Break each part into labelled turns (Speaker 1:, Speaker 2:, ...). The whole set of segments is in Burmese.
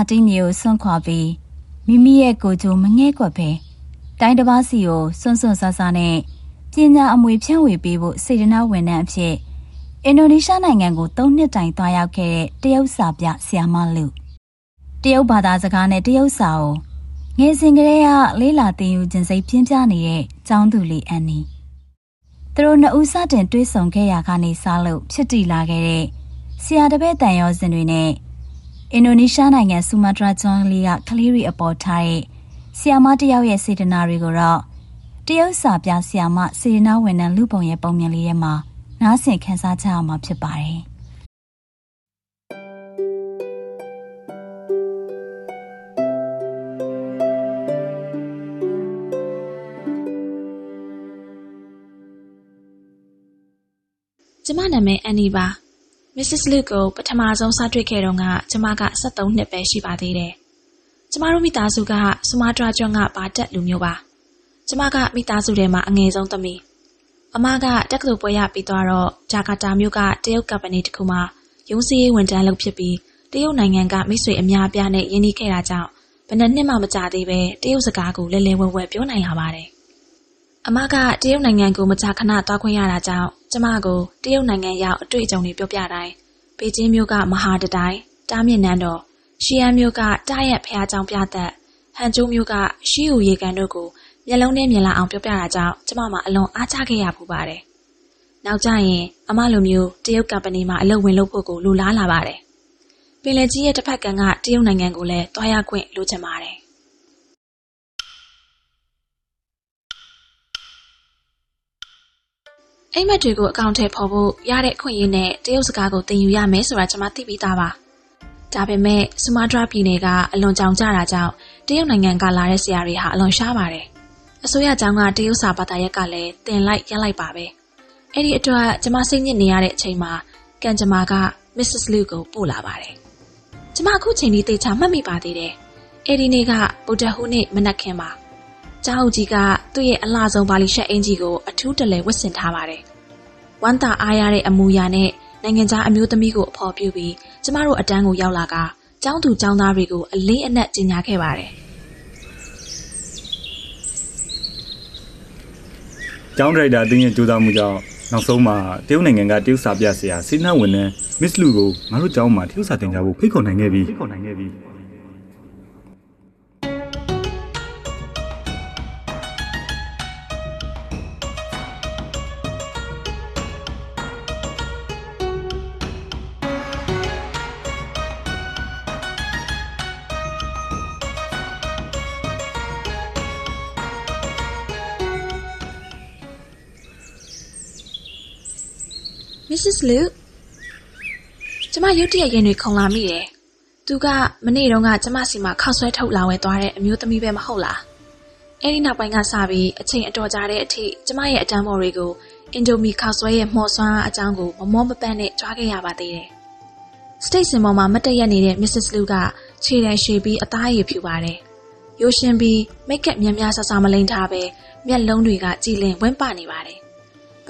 Speaker 1: ငွေရက်စာတင်းတွေကိုဆွန့်ခွာပြီးမိမိရဲ့ကိုယ်ကျိုးမငဲ့ကွက်ပဲတိုင်းတစ်ပါးစီကိုစွန့်စွန့်ဆာဆာနဲ့ပညာအမွေဖြန့်ဝေပေးဖို့စေတနာဝန်ထမ်းအဖြစ်အင်ဒိုနီးရှားနိုင်ငံကို၃နှစ်တိုင်သွားရောက်ခဲ့တဲ့တရုတ်စာပြဆရာမလူတရုတ်ဘာသာစကားနဲ့တရုတ်စာကိုငယ်စဉ်ကတည်းကလေးလာသင်ယူခြင်းစိတ်ပြင်းပြနေတဲ့ကျောင်းသူလေးအန်နီသူတို့နှစ်ဦးစတင်တွေးဆုံခဲ့ရကနေစားလို့ဖြစ်တည်လာခဲ့တဲ့ဆရာတပည့်တန်ရောစင်တွေနဲ့ အင်ဒိုနီးရှားနိုင်ငံဆူမာတရာကျွန်းလေးကကလေးတွေအပေါ်ထားတဲ့ဆီယာမတယောက်ရဲ့စေတနာတွေကိုတော့တရုတ်စာပြဆီယာမစေတနာဝန်ထမ်းလူပုံရဲ့ပုံမြင်လေးထဲမှာနားဆင်ခန်းစားကြရမှာဖြစ်ပါတယ်။
Speaker 2: ကျမနာမည်အန်နီပါ မစ္စစ်လူကိုပထမဆုံးစတွေ့ခဲ့တော့ကကျမက73နှစ်ပဲရှိပါသေးတယ်ကျမတို့မိသားစုကဆူမာတရာကျွန်းကဘာတက်လူမျိုးပါကျမကမိသားစုထဲမှာအငယ်ဆုံးသမီးအမကတက္ကသိုလ်ပွဲရပြီးသွားတော့ဂျာကာတာမြို့ကတရုတ်ကမ္ပဏီတစ်ခုမှာရုံးစည်းဝန်ထမ်းလုပ်ဖြစ်ပြီးတရုတ်နိုင်ငံကမိတ်ဆွေအများအပြားနဲ့ရင်းနှီးခဲ့တာကြောင့်ဘယ်နှစ်နှစ်မှမကြာသေးပဲတရုတ်စကားကိုလဲလဲဝဲဝဲပြောနိုင်လာပါတယ်အမကတရုတ်နိုင်ငံကိုမကြာခဏသွားခွင့်ရတာကြောင့် ကျမကိုတရုတ်နိုင်ငံရောက်အတွေ့အကြုံတွေပြောပြတိုင်းပေကျင်းမြို့ကမဟာတတိုင်းတားမြင့်နန်းတော်ရှီယန်မြို့ကတားရက်ဖျားကြောင်ပြသက်ဟန်ကျိုးမြို့ကရှီဟူရေကန်တို့ကိုမျက်လုံးနဲ့မြင်လာအောင်ပြောပြတာကြောင့်ကျမမှာအလွန်အားကျခဲ့ရပူပါတယ်။နောက်ကျရင်အမလိုမျိုးတရုတ်ကမ်ပဏီမှာအလုပ်ဝင်လုပ်ဖို့ကိုလိုလားလာပါတယ်။ပင်လယ်ကြီးရဲ့တစ်ဖက်ကကတရုတ်နိုင်ငံကိုလည်းတွားရခွင့်လိုချင်ပါတယ်။ အိမ်မက်တွေကိုအကောင့်ထဲပေါ်ဖို့ရတဲ့အခွင့်အရေးနဲ့တရုတ်စကားကိုသင်ယူရမယ်ဆိုတာကျွန်မသိပြီးသားပါ။ဒါပေမဲ့ဆူမာတရာပြည်နယ်ကအလွန်ကြောင်ကြတာကြောင့်တရုတ်နိုင်ငံကလာတဲ့ဆရာတွေဟာအလွန်ရှားပါတယ်။အစိုးရကျောင်းကတရုတ်စာဘာသာရပ်ကလည်းတင်လိုက်ရက်လိုက်ပါပဲ။အဲ့ဒီအတွက်ကျွန်မစိတ်ညစ်နေရတဲ့အချိန်မှာကန်ဂျမာက Mrs. Liu ကိုပို့လာပါတယ်။ကျွန်မအခုချိန်ဒီတေချာမှတ်မိပါသေးတယ်။အဲ့ဒီနေ့ကဗုဒ္ဓဟူးနေ့မနက်ခင်းပါ။ ကျောင်းအုပ်ကြီးကသူ့ရဲ့အလှဆုံးဘာလီရှက်အင်ကြီးကိုအထူးတလဲဝတ်ဆင်ထားပါတယ်။ဝမ်းသာအားရတဲ့အမူအရာနဲ့နိုင်ငံသားအမျိုးသမီးကိုအဖော်ပြုပြီးကျမတို့အတန်းကိုရောက်လာကကျောင်းသူကျောင်းသားတွေကိုအလေးအနက်ကြီးညာခဲ့ပါတယ်။
Speaker 3: ကျောင်းဒရိုက်တာအတင်းရဲ့ကြိုးစားမှုကြောင့်နောက်ဆုံးမှာတရုတ်နိုင်ငံကတရုတ်စာပြဆရာစေနာဝန်ထမ်းမစ်လူကိုငါတို့ကျောင်းမှာတရုတ်စာသင်ကြားဖို့ဖိတ်ခေါ်နိုင်ခဲ့ပြီဖိတ်ခေါ်နိုင်ခဲ့ပြီ
Speaker 2: Mrs. Liu ကျမရုတ်တရက်ရင်တွေခုန်လာမိတယ်။သူကမနေ့တုန်းကကျမစီမှာခောက်ဆွဲထုတ်လာဝဲသွားတဲ့အမျိုးသမီးပဲမဟုတ်လား။အဲဒီနောက်ပိုင်းကစပြီးအချိန်အတော်ကြာတဲ့အထိကျမရဲ့အတန်းပေါ်တွေကိုအင်ဒိုမီခောက်ဆွဲရဲ့မှော်စွမ်းအကြောင်းကိုမမောမပန့်နဲ့ကြွားခဲ့ရပါသေးတယ်။ State စင်ပေါ်မှာမတ်တရက်နေတဲ့ Mrs. Liu ကခြေတံရှည်ပြီးအသားရည်ဖြူပါတယ်။ရိုးရှင်းပြီးမိတ်ကပ်များများဆဆမလိန်ထားပဲမျက်လုံးတွေကကြည်လင်ဝင့်ပနေပါတယ်။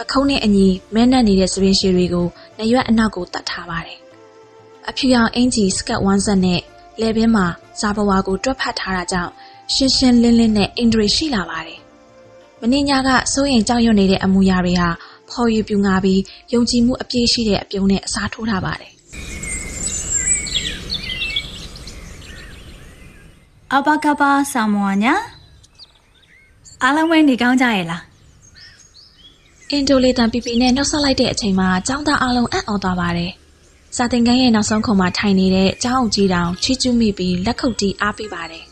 Speaker 2: ပခုံးနဲ့အညီမဲနက်နေတဲ့စပင်းရှည်တွေကိုနရွက်အနောက်ကိုတတ်ထားပါတယ်။အဖြူရောင်အင်ကြီးစကတ်ဝမ်းဆက်နဲ့လဲဘင်းမှာဇာဘဝါကိုတွက်ဖတ်ထားတာကြောင့်ရှင်းရှင်းလင်းလင်းနဲ့အင်ဒရီရှိလာပါတယ်။မင်းညာကစိုးရင်ကြောက်ရွံ့နေတဲ့အမူအရာတွေဟာဖော်ရည်ပြူငါပြီးယုံကြည်မှုအပြည့်ရှိတဲ့အပြုံးနဲ့အစားထိုးထားပါတယ်
Speaker 1: အဘကဘာဆာမွာညာအားလုံးပဲနေကောင်းကြရဲ့လား။
Speaker 2: အင်ဒိုလီတန်ပီပီနဲ့နှုတ်ဆက်လိုက်တဲ့အချိန်မှာចောင်းသားအလုံးအံ့ဩသွားပါတယ်။စာသင်ခန်းရဲ့နောက်ဆုံးခုံမှာထိုင်နေတဲ့ကျောင်းအုပ်ကြီးတောင်ချီးကျူးမိပြီးလက်ခုပ်တီးအားပေးပါတယ်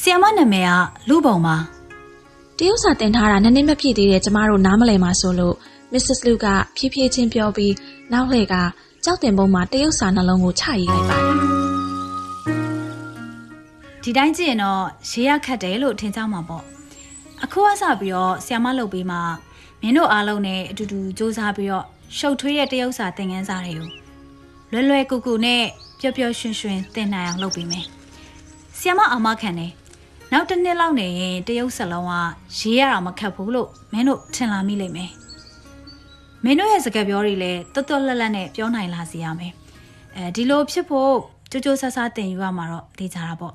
Speaker 1: ဆီယမနာမည်ကလူပုံပါ။
Speaker 2: တရုတ်စာသင်ထားတာနည်းနည်းမပြည့်သေးတဲ့ကျမတို့နားမလည်မှဆိုလို့ Mrs. Lu ကဖြည်းဖြည်းချင်းပြောပြီးနောက်လှည့်ကကြောက်တင်ပုံမှာတရုတ်စာနှလုံးကိုချရေးလိုက်ပါတယ်
Speaker 1: ဒီတိုင်းကြည့်ရင်တော့ရေးရခတ်တယ်လို့ထင်ကြမှာပေါ့အခုကစပြီးတော့ဆီယမလုပ်ပြီးမှ မင်းတို့အားလုံးနဲ့အတူတူစူးစမ်းပြီးတော့ရှုပ်ထွေးတဲ့တရုတ်စာသင်ခန်းစာတွေကိုလွယ်လွယ်ကူကူနဲ့ပျော်ပျော်ရွှင်ရွှင်သင်နိုင်အောင်လုပ်ပေးမယ်ဆီယမအာမခံတယ်နောက်တစ်နှစ်လောက်နေရင်တရုတ်စလုံးကရေးရတာမခက်ဘူးလို့မင်းတို့ထင်လာမိလိမ့်မယ်မင်းတို့ရဲ့စကားပြောတွေလည်းတော်တော်လက်လက်နဲ့ပြောနိုင်လာစီရမယ်အဲဒီလိုဖြစ်ဖို့ကြိုးကြိုးဆဆတင်ယူရမှာတော့သိကြတာပေါ့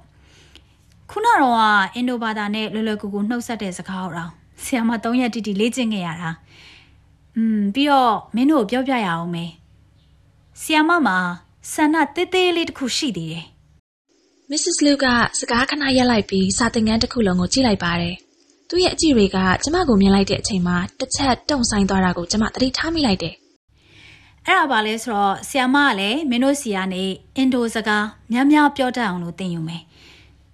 Speaker 1: ခုနတော့ကအင်ဒိုဘာသာနဲ့လွယ်လွယ်ကူကူနှုတ်ဆက်တဲ့စကားတော့ ဆီယမ3ရက်တိတိလေ့ကျင့်ခဲ့ရတာอืมပြီးတော့မင်းတို့ပြောပြရအောင်မယ်ဆီယမမှာဆန္ဒတေးသေးလေးတစ်ခုရှိသေးတယ်
Speaker 2: Mrs. Lu ကစကားခဏရက်လိုက်ပြီးစာသင်ခန်းတစ်ခုလုံးကိုကြည့်လိုက်ပါတယ်။သူ့ရဲ့အကြည့်တွေကကျမကိုမြင်လိုက်တဲ့အချိန်မှာတစ်ချက်တုံဆိုင်သွားတာကိုကျမသတိထားမိလိုက်တယ်
Speaker 1: အဲ့ဒါပါလဲဆိုတော့ဆီယမကလည်းမင်းတို့စီကနေအင်ဒိုစကားများများပြောတတ်အောင်လို့သင်ယူမယ်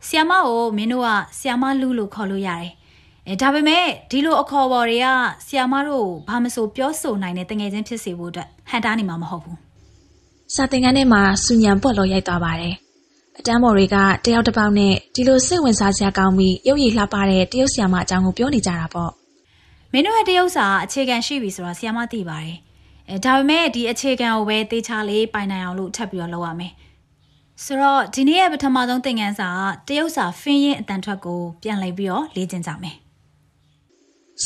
Speaker 1: ဆီယမကိုမင်းတို့ကဆီယမလူလို့ခေါ်လို့ရတယ် အဲဒါပေမဲ့ဒီလိုအခေါ်အဝေါ်တွေကဆီယမတို့ဘာမဆိုပြောဆိုနိုင်တဲ့တငယ်ချင်းဖြစ်စေဖို့အတွက်ဟန်တားနေမှာမဟုတ်ဘူး။
Speaker 2: စာသင်ခန်းထဲမှာစူညံပွက်လို့ရိုက်သွားပါတယ်။အတန်းမော်တွေကတယောက်တစ်ပေါက်နဲ့ဒီလိုစိတ်ဝင်စားစရာကောင်းပြီးရုပ်ရည်လှပတဲ့တရုတ်ဆရာမအကြောင်းကိုပြောနေကြတာပေါ့။
Speaker 1: မင်းတို့ရဲ့တရုပ်စာအခြေခံရှိပြီဆိုတာဆီယမသိပါတယ်အဲဒါပေမဲ့ဒီအခြေခံကိုပဲတေချာလေးပိုင်နိုင်အောင်လို့ထပ်ပြီးတော့လုပ်ရမယ်ဆိုတော့ဒီနေ့ရဲ့ပထမဆုံးသင်ခန်းစာကတရုပ်စာဖင်းရင်အတန်ထွက်ကိုပြန်လှည့်ပြီးတော့လေ့ကျင့်ကြမယ်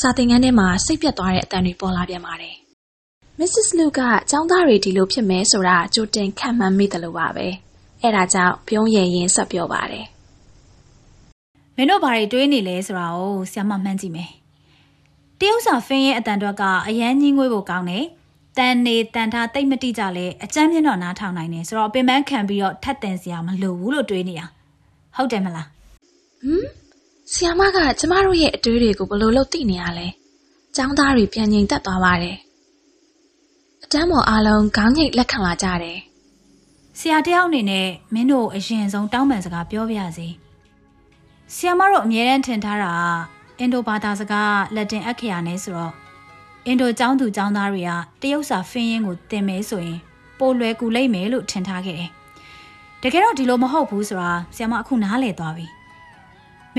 Speaker 2: စာသင်ခန်းထဲမှာစိတ်ပြတ်သွားတဲ့အတန်တွေပေါ်လာပြန်ပါတယ်။ Mrs. Lu ကចောင်းသားတွေဒီလိုဖြစ်မယ်ဆိုတာကြိုတင်ခံမှန်းမိတယ်လို့ပါပဲ။အဲဒါကြောင့်ပြုံးရည်ရင်ဆက်ပြောပါတယ်
Speaker 1: မင်းတို့ဘာတွေတွေးနေလဲဆိုတာကိုဆရာမမှန်းကြည့်မယ်တရုပ်စာဖင်းရဲ့အတန်တွက်ကအရန်ကြီးငွေဖို့ကောင်းတယ်တန်နေတန်ထားတိတ်မတိကြလဲအကျမ်းမြင့်တော့နားထောင်နိုင်တယ်ဆိုတော့ပင်ပန်းခံပြီးတော့ထပ်တင်စရာမလိုဘူးလို့တွေးနေရဟုတ်တယ်မလား။
Speaker 2: ဟမ်။ ဆီယမကကျမတို့ရဲ့အတွေးတွေကိုဘလို့လို့သိနေရလဲ။ចောင်းသားတွေပြန်ငြိမ်သက်သွားပါတယ်။အတန်းပေါ်အားလုံးခေါင်းငိတ်လက်ခံလာကြတယ်။
Speaker 1: ဆရာတယောက်အနေနဲ့မင်းတို့အရင်ဆုံးတောင်းပန်စကားပြောပြရစီ။ဆီယမတို့အမြဲတမ်းထင်ထားတာအင်ဒိုဘာသာစကားလက်တင်အက္ခရာနဲ့ဆိုတော့အင်ဒိုကျောင်းသူကျောင်းသားတွေကတရုတ်စာဖင်းရင်းကိုသင်မယ်ဆိုရင်ပိုလွယ်ကူလိမ့်မယ်လို့ထင်ထားခဲ့တယ်။တကယ်တော့ဒီလိုမဟုတ်ဘူးဆိုတာဆီယမအခုနားလည်သွားပြီ။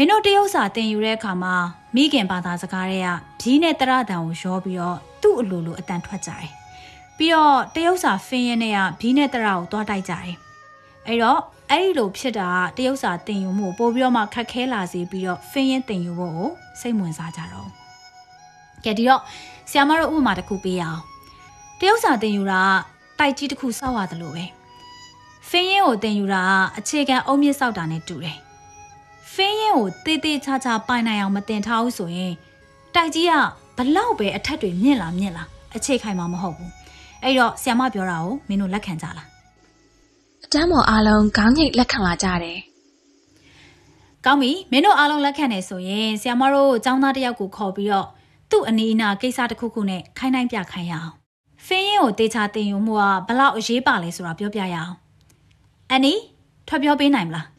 Speaker 1: မင်းတို့တရုတ်စာသင်ယူတဲ့အခါမှာမိခင်ဘာသာစကားတွေကဘီးနဲ့တရတန်ကိုရောပြီးတော့သူ့အလိုလိုအတန်ထွက်ကြတယ်ပြီးတော့တရုတ်စာဖင်းရင်းနဲ့ကဘီးနဲ့တရကိုတွားတိုက်ကြတယ်အဲ့တော့အဲ့ဒီလိုဖြစ်တာကတရုတ်စာသင်ယူမှုကိုပို့ပြီးတော့မှခက်ခဲလာစေပြီးတော့ဖင်းရင်းသင်ယူဖို့ကိုစိတ်ဝင်စားကြတော့ကဲဒီတော့ဆရာမတို့ဥပမာတစ်ခုပေးရအောင်တရုတ်စာသင်ယူတာကတိုက်ကြီးတစ်ခုစောက်ရတယ်လို့ပဲဖင်းရင်းကိုသင်ယူတာကအခြေခံအုံမြင့်စောက်တာနဲ့တူတယ်ဖ င်းရင်းကိုတေးသေးချာချာပိုင်နိုင်အောင်မတင်ထားဘူးဆိုရင်တိုက်ကြီးကဘလောက်ပဲအထက်တွေမြင့်လာမြင့်လာအခြေခိုင်မှာမဟုတ်ဘူးအဲ့တော့ဆရာမပြောတာကိုမင်းတို့လက်ခံကြလား။
Speaker 2: အတန်းပေါ်အားလုံးခေါင်းညိတ်လက်ခံလာကြတယ်
Speaker 1: ကောင်းပြီမင်းတို့အားလုံးလက်ခံနေဆိုရင်ဆရာမတို့ចောင်းသားတစ်ယောက်ကိုခေါ်ပြီးတော့သူ့အနီးအနားကိစ္စတစ်ခုခုနဲ့ခိုင်းတိုင်းပြခိုင်းရအောင်ဖင်းရင်ကိုတေချာတင်ယူမှုကဘလောက်အရေးပါလဲဆိုတာပြောပြရအောင်အန်နီထွက်ပြောပေးနိုင်မလား။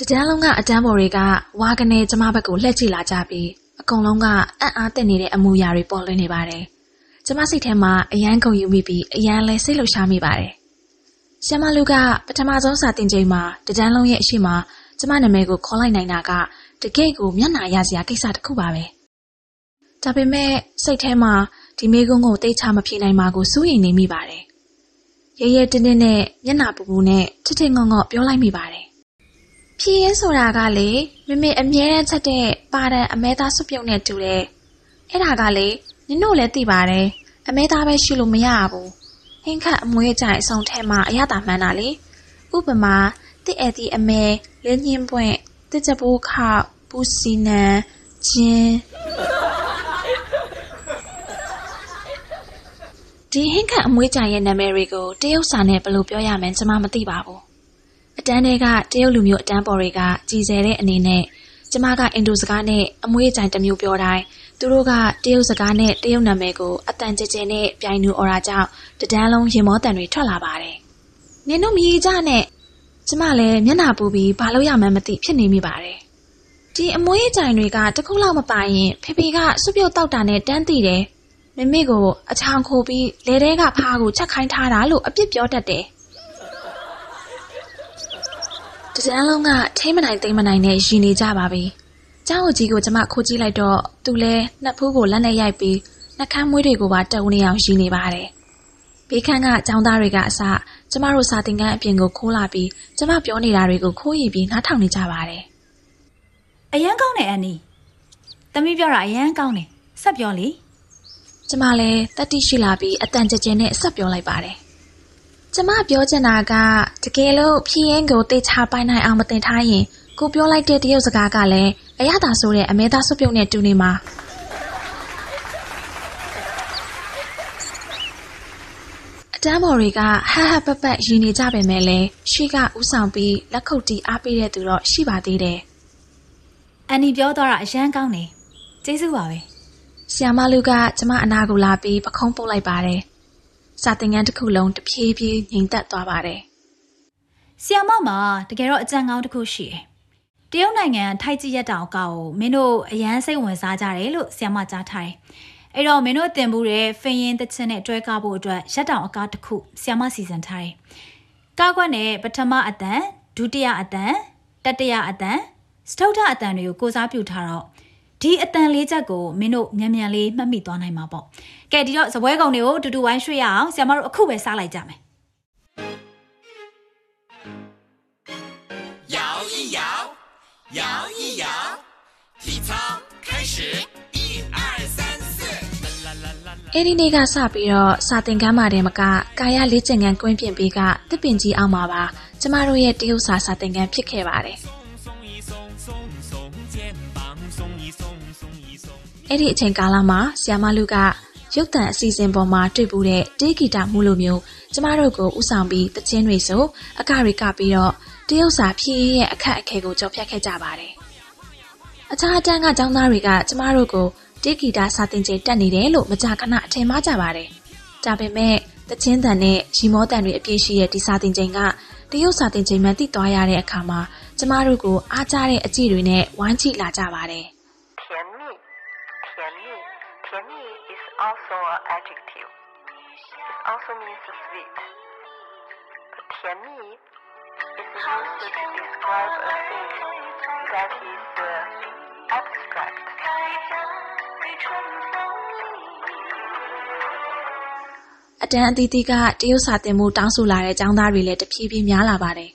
Speaker 2: တတန်းလုံးကအတန်းပေါ်တွေကဝါကနေကျမဘက်ကိုလှည့်ကြည့်လာကြပြီးအကုန်လုံးကအံ့အားသင့်နေတဲ့အမူအရာတွေပေါ်လွင်နေပါတယ်။ကျမစိတ်ထဲမှာအယမ်းကုန်ယူမိပြီးအယမ်းလဲစိတ်လှုပ်ရှားမိပါတယ်။ဆီယမလူကပထမဆုံးစာတင်ချိန်မှာတတန်းလုံးရဲ့အရှိမကျမနာမည်ကိုခေါ်လိုက်နိုင်တာကတကယ့်ကိုမျက်နှာရစရာကိစ္စတစ်ခုပါပဲ။ဒါပေမဲ့စိတ်ထဲမှာဒီမေကုန်းကိုတိတ်ချမဖြေနိုင်ပါကိုစိုးရိမ်နေမိပါတယ်။ရဲရဲတင်းတင်းနဲ့မျက်နှာပူပူနဲ့ချစ်ချစ်ငေါ့ငေါ့ပြောလိုက်မိပါတယ်။ ဖြေရဲဆိုတာကလေမမေအမြဲတမ်းချက်တဲ့ပါတန်အမဲသားစွပ်ပြုံနဲ့တူတယ်။အဲ့ဒါကလေနင်တို့လည်းသိပါတယ်။အမဲသားပဲရှိလို့မရဘူး။ဟင်းခတ်အမွေးကြိုင်အဆောင်ထဲမှာအရသာမှန်းတာလေ။ဥပမာတစ်အဲ့ဒီအမဲလင်းညင်းပွင့်တစ်ချပိုးခါပူစီနံဂျင်းဒီဟင်းခတ်အမွေးကြိုင်ရဲ့နာမည်တွေကိုတရုတ်စာနဲ့ဘယ်လိုပြောရမလဲကျွန်မမသိပါဘူး။အ တန်းတွေကတရုတ်လူမျိုးအတန်းပေါ်တွေကကြည်စဲတဲ့အနေနဲ့ကျမကအင်ဒိုစကားနဲ့အမွေးကြိုင်တစ်မျိုးပြောတိုင်းသူတို့ကတရုတ်စကားနဲ့တရုတ်နာမည်ကိုအတန်ကျကျနဲ့ပြိုင်တူအော်ရာကြောင့်တဒန်းလုံးရင်မောတန်တွေထွက်လာပါတယ်။နင်တို့မြည်ကြနဲ့ကျမလည်းမျက်နှာပူပြီးဘာလို့ရမှန်းမသိဖြစ်နေမိပါတယ်။ဒီအမွေးကြိုင်တွေကတစ်ခုလောက်မပိုင်ရင်ဖေဖေကစွပ်ပြုတ်တောက်တာနဲ့တန်းတည်တယ်။မမေကိုအချောင်ခိုးပြီးလေထဲကဖားကိုချက်ခိုင်းထားတာလို့အပြစ်ပြောတတ်တယ်။ တတန်းလုံးကထိမ့်မနိုင်သိမ့်မနိုင်နဲ့ရင်နေကြပါပြီ။ကျောင်းကြီးကိုကျမခိုးကြည့်လိုက်တော့သူလဲနှစ်ဖူးကိုလက်နဲ့ရိုက်ပြီးနှကမ်းမွေးတွေကိုပါတုံနေအောင်ရင်နေပါတယ်။ဘေးခန်းကကျောင်းသားတွေကအစကျမတို့စာသင်ခန်းအပြင်ကိုခိုးလာပြီးကျမပြောနေတာတွေကိုခိုးရင်ပြီးနားထောင်နေကြပါတယ်။
Speaker 1: အရန်ကောင်းတယ်အန်နီ။သမီးပြောတာအရန်ကောင်းတယ်။ဆက်ပြောလေ။
Speaker 2: ကျမလည်းတတိရှိလာပြီးအတန်ကြဲကြဲနဲ့ဆက်ပြောလိုက်ပါတယ်။ ကျကျမပြောချင်တာကတကယ်လို့ဖြင်းရင်ကိုတေချာပိုင်နိုင်အောင်မတင်ထားရင်ကိုပြောလိုက်တဲ့တရုတ်စကားကလည်းအရသာဆိုတဲ့အမဲသားစွပ်ပြုတ်နဲ့တူနေမှာအတန်းမော်တွေကဟဟပပရည်နေကြပေမဲ့လည်းရှေ့ကဥဆောင်ပြီးလက်ခုပ်တီးအားပေးတဲ့သူတော့ရှိပါသေးတယ်
Speaker 1: အန်နီပြောတော့တာအရန်ကောင်းတယ်ကျေးဇူးပါပဲ။
Speaker 2: ဆီယမလူကကျမအနာကိုလာပြီးပခုံးပုတ်လိုက်ပါတယ်။ စာသင်ခန်းတစ်ခုလုံးတဖြည်းဖြည်းငြိမ်သက်သွားပါတယ်
Speaker 1: ဆီယမမှာတကယ်တော့အကြံကောင်းတစ်ခုရှိတယ်တရုတ်နိုင်ငံထိုက်ကြည့်ရက်တောင်အကောက်ကိုမင်းတို့အရန်စိတ်ဝင်စားကြတယ်လို့ဆီယမကြားထားတယ်အဲ့တော့မင်းတို့တင်မှုတဲ့ဖင်ရင်တချင်နဲ့တွဲကားဖို့အတွက်ရက်တောင်အကားတစ်ခုဆီယမစီစဉ်ထားတယ်ကားကွက်နဲ့ပထမအတန်ဒုတိယအတန်တတိယအတန်စတုထအတန်တွေကိုကိုစားပြုထားတော့ ဒီအတန်လေးချက်ကိုမင်းတို့မြန်မြန်လေးမှတ်မိသွားနိုင်မှာပေါ့ကဲဒီတော့ဇပွဲကုံတွေကိုတူတူဝိုင်းရွှေ့ရအောင်ဆီယမတို့အခုပဲစားလိုက်ကြမယ်
Speaker 4: 摇一摇，摇一摇，体操开始，一二三四，啦啦啦啦啦。
Speaker 2: ။အဲ့ဒီနေ့ကစပြီးတော့စာသင်ခန်းမှာတည်းမကကာယလေ့ကျင့်ခန်းကွင်းပြင်ပေးကတစ်ပင်ကြီးအောင်မှာပါကျမတို့ရဲ့တရုတ်စာစာသင်ခန်းဖြစ်ခဲ့ပါတယ် အဲ့ဒီအချိန်ကာလမှာဆီယမလူကရုပ်တံအစီအစဉ်ပေါ်မှာတွေ့ပူတဲ့တေးဂီတာမှုလိုမျိုးကျမတို့ကိုဥဆောင်ပြီးတခြင်းတွေဆိုအကတွေကပြီးတော့တရုတ်စာဖြည့်ရဲ့အခက်အခဲကိုကြော်ဖြတ်ခဲ့ကြပါတယ်။အခြားအတန်းကကျောင်းသားတွေကကျမတို့ကိုတေးဂီတာစာသင်ချိန်တက်နေတယ်လို့မကြာခဏအထင်မှားကြပါတယ်။ဒါပေမဲ့တခြင်းတန်နဲ့ရီမောတန်တွေအပြည့်ရှိတဲ့ဒီစာသင်ချိန်ကတရုတ်စာသင်ချိန်မှသိသွားရတဲ့အခါမှာ ကျမတို့ကိုအားကျတဲ့အကြည့်တွေနဲ့ဝိုင်းကြည့်လာကြပါတယ်။
Speaker 5: Tianmi Tianmi Tianmi is also an adjective. It also means sweet. But Tianmi is used to describe a thing that is uh, abstract.
Speaker 2: အတန်းအသီးသီးကတရုတ်စာသင်မှုတောင်းဆိုလာတဲ့ចောင်းသားတွေလည်းတဖြည်းဖြည်းများလာပါတယ်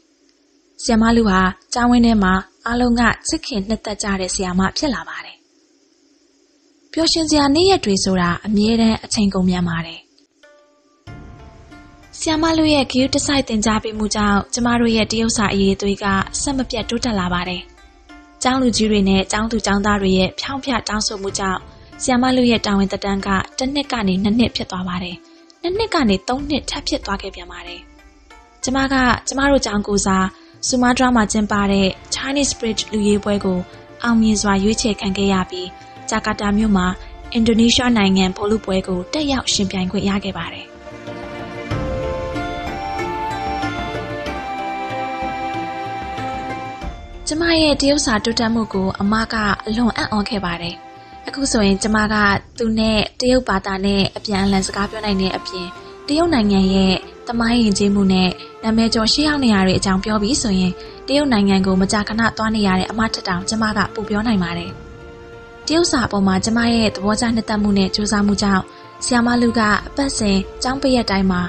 Speaker 2: ဆီယမလူဟာကျောင်းဝင်းထဲမှာအားလုံးကချစ်ခင်နှစ်သက်ကြတဲ့ဆီယမဖြစ်လာပါတယ်။ပျော်ရွှင်စရာနေ့ရက်တွေဆိုတာအမြဲတမ်းအချိန်ကုန်မြန်ပါတယ်။ဆီယမလူရဲ့ဂရုတစိုက်တင် जा ပေးမှုကြောင့်ကျမတို့ရဲ့တရုတ်စာအရေးသွေးကဆက်မပြတ်တိုးတက်လာပါတယ်။ကျောင်းလူကြီးတွေနဲ့ကျောင်းသူကျောင်းသားတွေရဲ့ဖြောင်းဖြတောင်းဆိုမှုကြောင့်ဆီယမလူရဲ့တာဝန်သက်တမ်းကတစ်နှစ်ကနေနှစ်နှစ်ဖြစ်သွားပါတယ်။နှစ်နှစ်ကနေသုံးနှစ်ထပ်ဖြစ်သွားခဲ့ပြန်ပါတယ်။ကျမကကျမတို့ကျောင်းကိုစား ဆူမာဒရာမှာကျင်းပတဲ့ Chinese Bridge လူရေးပွဲကိုအောင်မြင်စွာရွေးချယ်ခံခဲ့ရပြီးဂျာကာတာမြို့မှာအင်ဒိုနီးရှားနိုင်ငံဘောလုံးပွဲကိုတက်ရောက်ရှင်ပြိုင်ခွင့်ရခဲ့ပါတယ်။ကျမရဲ့တရုတ်စာတိုးတက်မှုကိုအမကအလွန်အံ့ဩခဲ့ပါတယ်။အခုဆိုရင်ကျမကသူနဲ့တရုတ်ဘာသာနဲ့အပြန်အလှန်စကားပြောနိုင်တဲ့အပြင်တရုတ်နိုင်ငံရဲ့ တမိုင်းရင်ကျေးမှုနဲ့နာမည်ကျော်ရှေးဟောင်းနေရာတွေအကြောင်းပြောပြီးဆိုရင်တရုတ်နိုင်ငံကိုမကြာခဏသွားနေရတဲ့အမထက်တောင်ကျမကပိုပြောနိုင်ပါတယ်။တရုတ်စာအပေါ်မှာကျမရဲ့သဘောကျနှစ်သက်မှုနဲ့ကြိုးစားမှုကြောင့်ဆီယာမလူကအပတ်စဉ်ကျောင်းပိတ်ရက်တိုင်းမှာ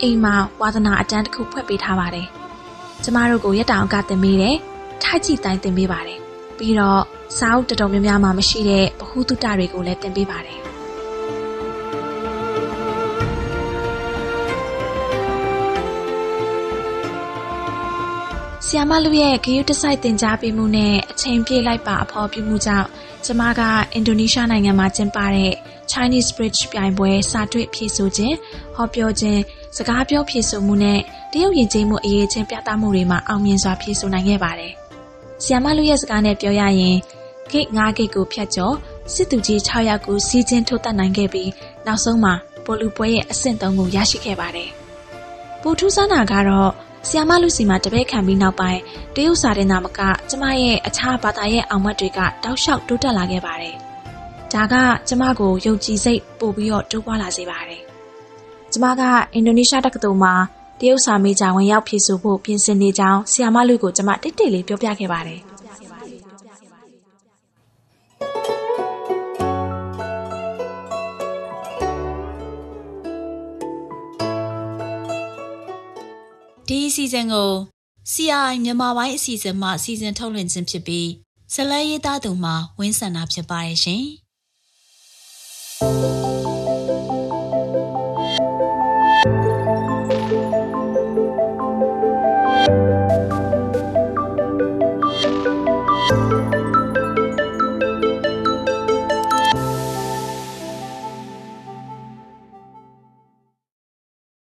Speaker 2: အိမ်မှာဝါသနာအတန်းတစ်ခုဖွက်ပေးထားပါတယ်။ကျမတို့ကိုရက်တောင်ကတင်ပေးတယ်။ထိုက်ကြည့်တိုင်းတင်ပေးပါတယ်။ပြီးတော့စာအုပ်တော်တော်များများမှာမရှိတဲ့ဗဟုသုတတွေကိုလည်းတင်ပေးပါတယ်။ ဆီယာမလူရဲ့ဂရုတစိုက်တင် जा ပေးမှုနဲ့အချိန်ပြည့်လိုက်ပါအဖော်ပြမှုကြောင့်ကျမကအင်ဒိုနီးရှားနိုင်ငံမှာကျင်းပတဲ့ Chinese Bridge ပြိုင်ပွဲစာတွေ့ဖြည့်ဆို့ခြင်းဟောပြောခြင်းစကားပြောဖြည့်ဆို့မှုနဲ့တရုတ်ယဉ်ကျေးမှုအရေးချင်းပြသမှုတွေမှာအောင်မြင်စွာဖြည့်ဆို့နိုင်ခဲ့ပါတယ်။ဆီယာမလူရဲ့စကားနဲ့ပြောရရင်ဂိတ်9ဂိတ်ကိုဖျက်ကျော်စစ်သူကြီး6ယောက်ကိုစီးချင်းထိုးတက်နိုင်ခဲ့ပြီးနောက်ဆုံးမှာပိုလူပွဲရဲ့အဆင့်3ကိုရရှိခဲ့ပါတယ်။ပိုထူးဆန်းတာကတော့ ဆီယာမလူစီမှာတပည့်ခံပြီးနောက်ပိုင်းတရုတ်စာတင်တာမကကျမရဲ့အခြားဘာသာရဲ့အောင်မတ်တွေကတောက်လျှောက်တိုးတက်လာခဲ့ပါတယ်။ဒါကကျမကိုယုံကြည်စိတ်ပို့ပြီးတော့တိုးပွားလာစေပါတယ်။ကျမကအင်ဒိုနီးရှားတက္ကသိုလ်မှာတရုတ်စာမေးကြဝင်ရောက်ဖြည့်ဆို့ဖို့ပြင်ဆင်နေကြောင်းဆီယာမလူကိုကျမတိတ်တိတ်လေးပြောပြခဲ့ပါတယ်။
Speaker 1: ဒီအစီအစဉ်ကို CRI မြန်မာပိုင်းအစီအစဉ်မှစီစဉ်ထုတ်လွှင့်ခြင်းဖြစ်ပြီးဇလန်ရေးသားသူမှဝင်းဆန္ဒဖြစ်ပါတယ်ရှင်။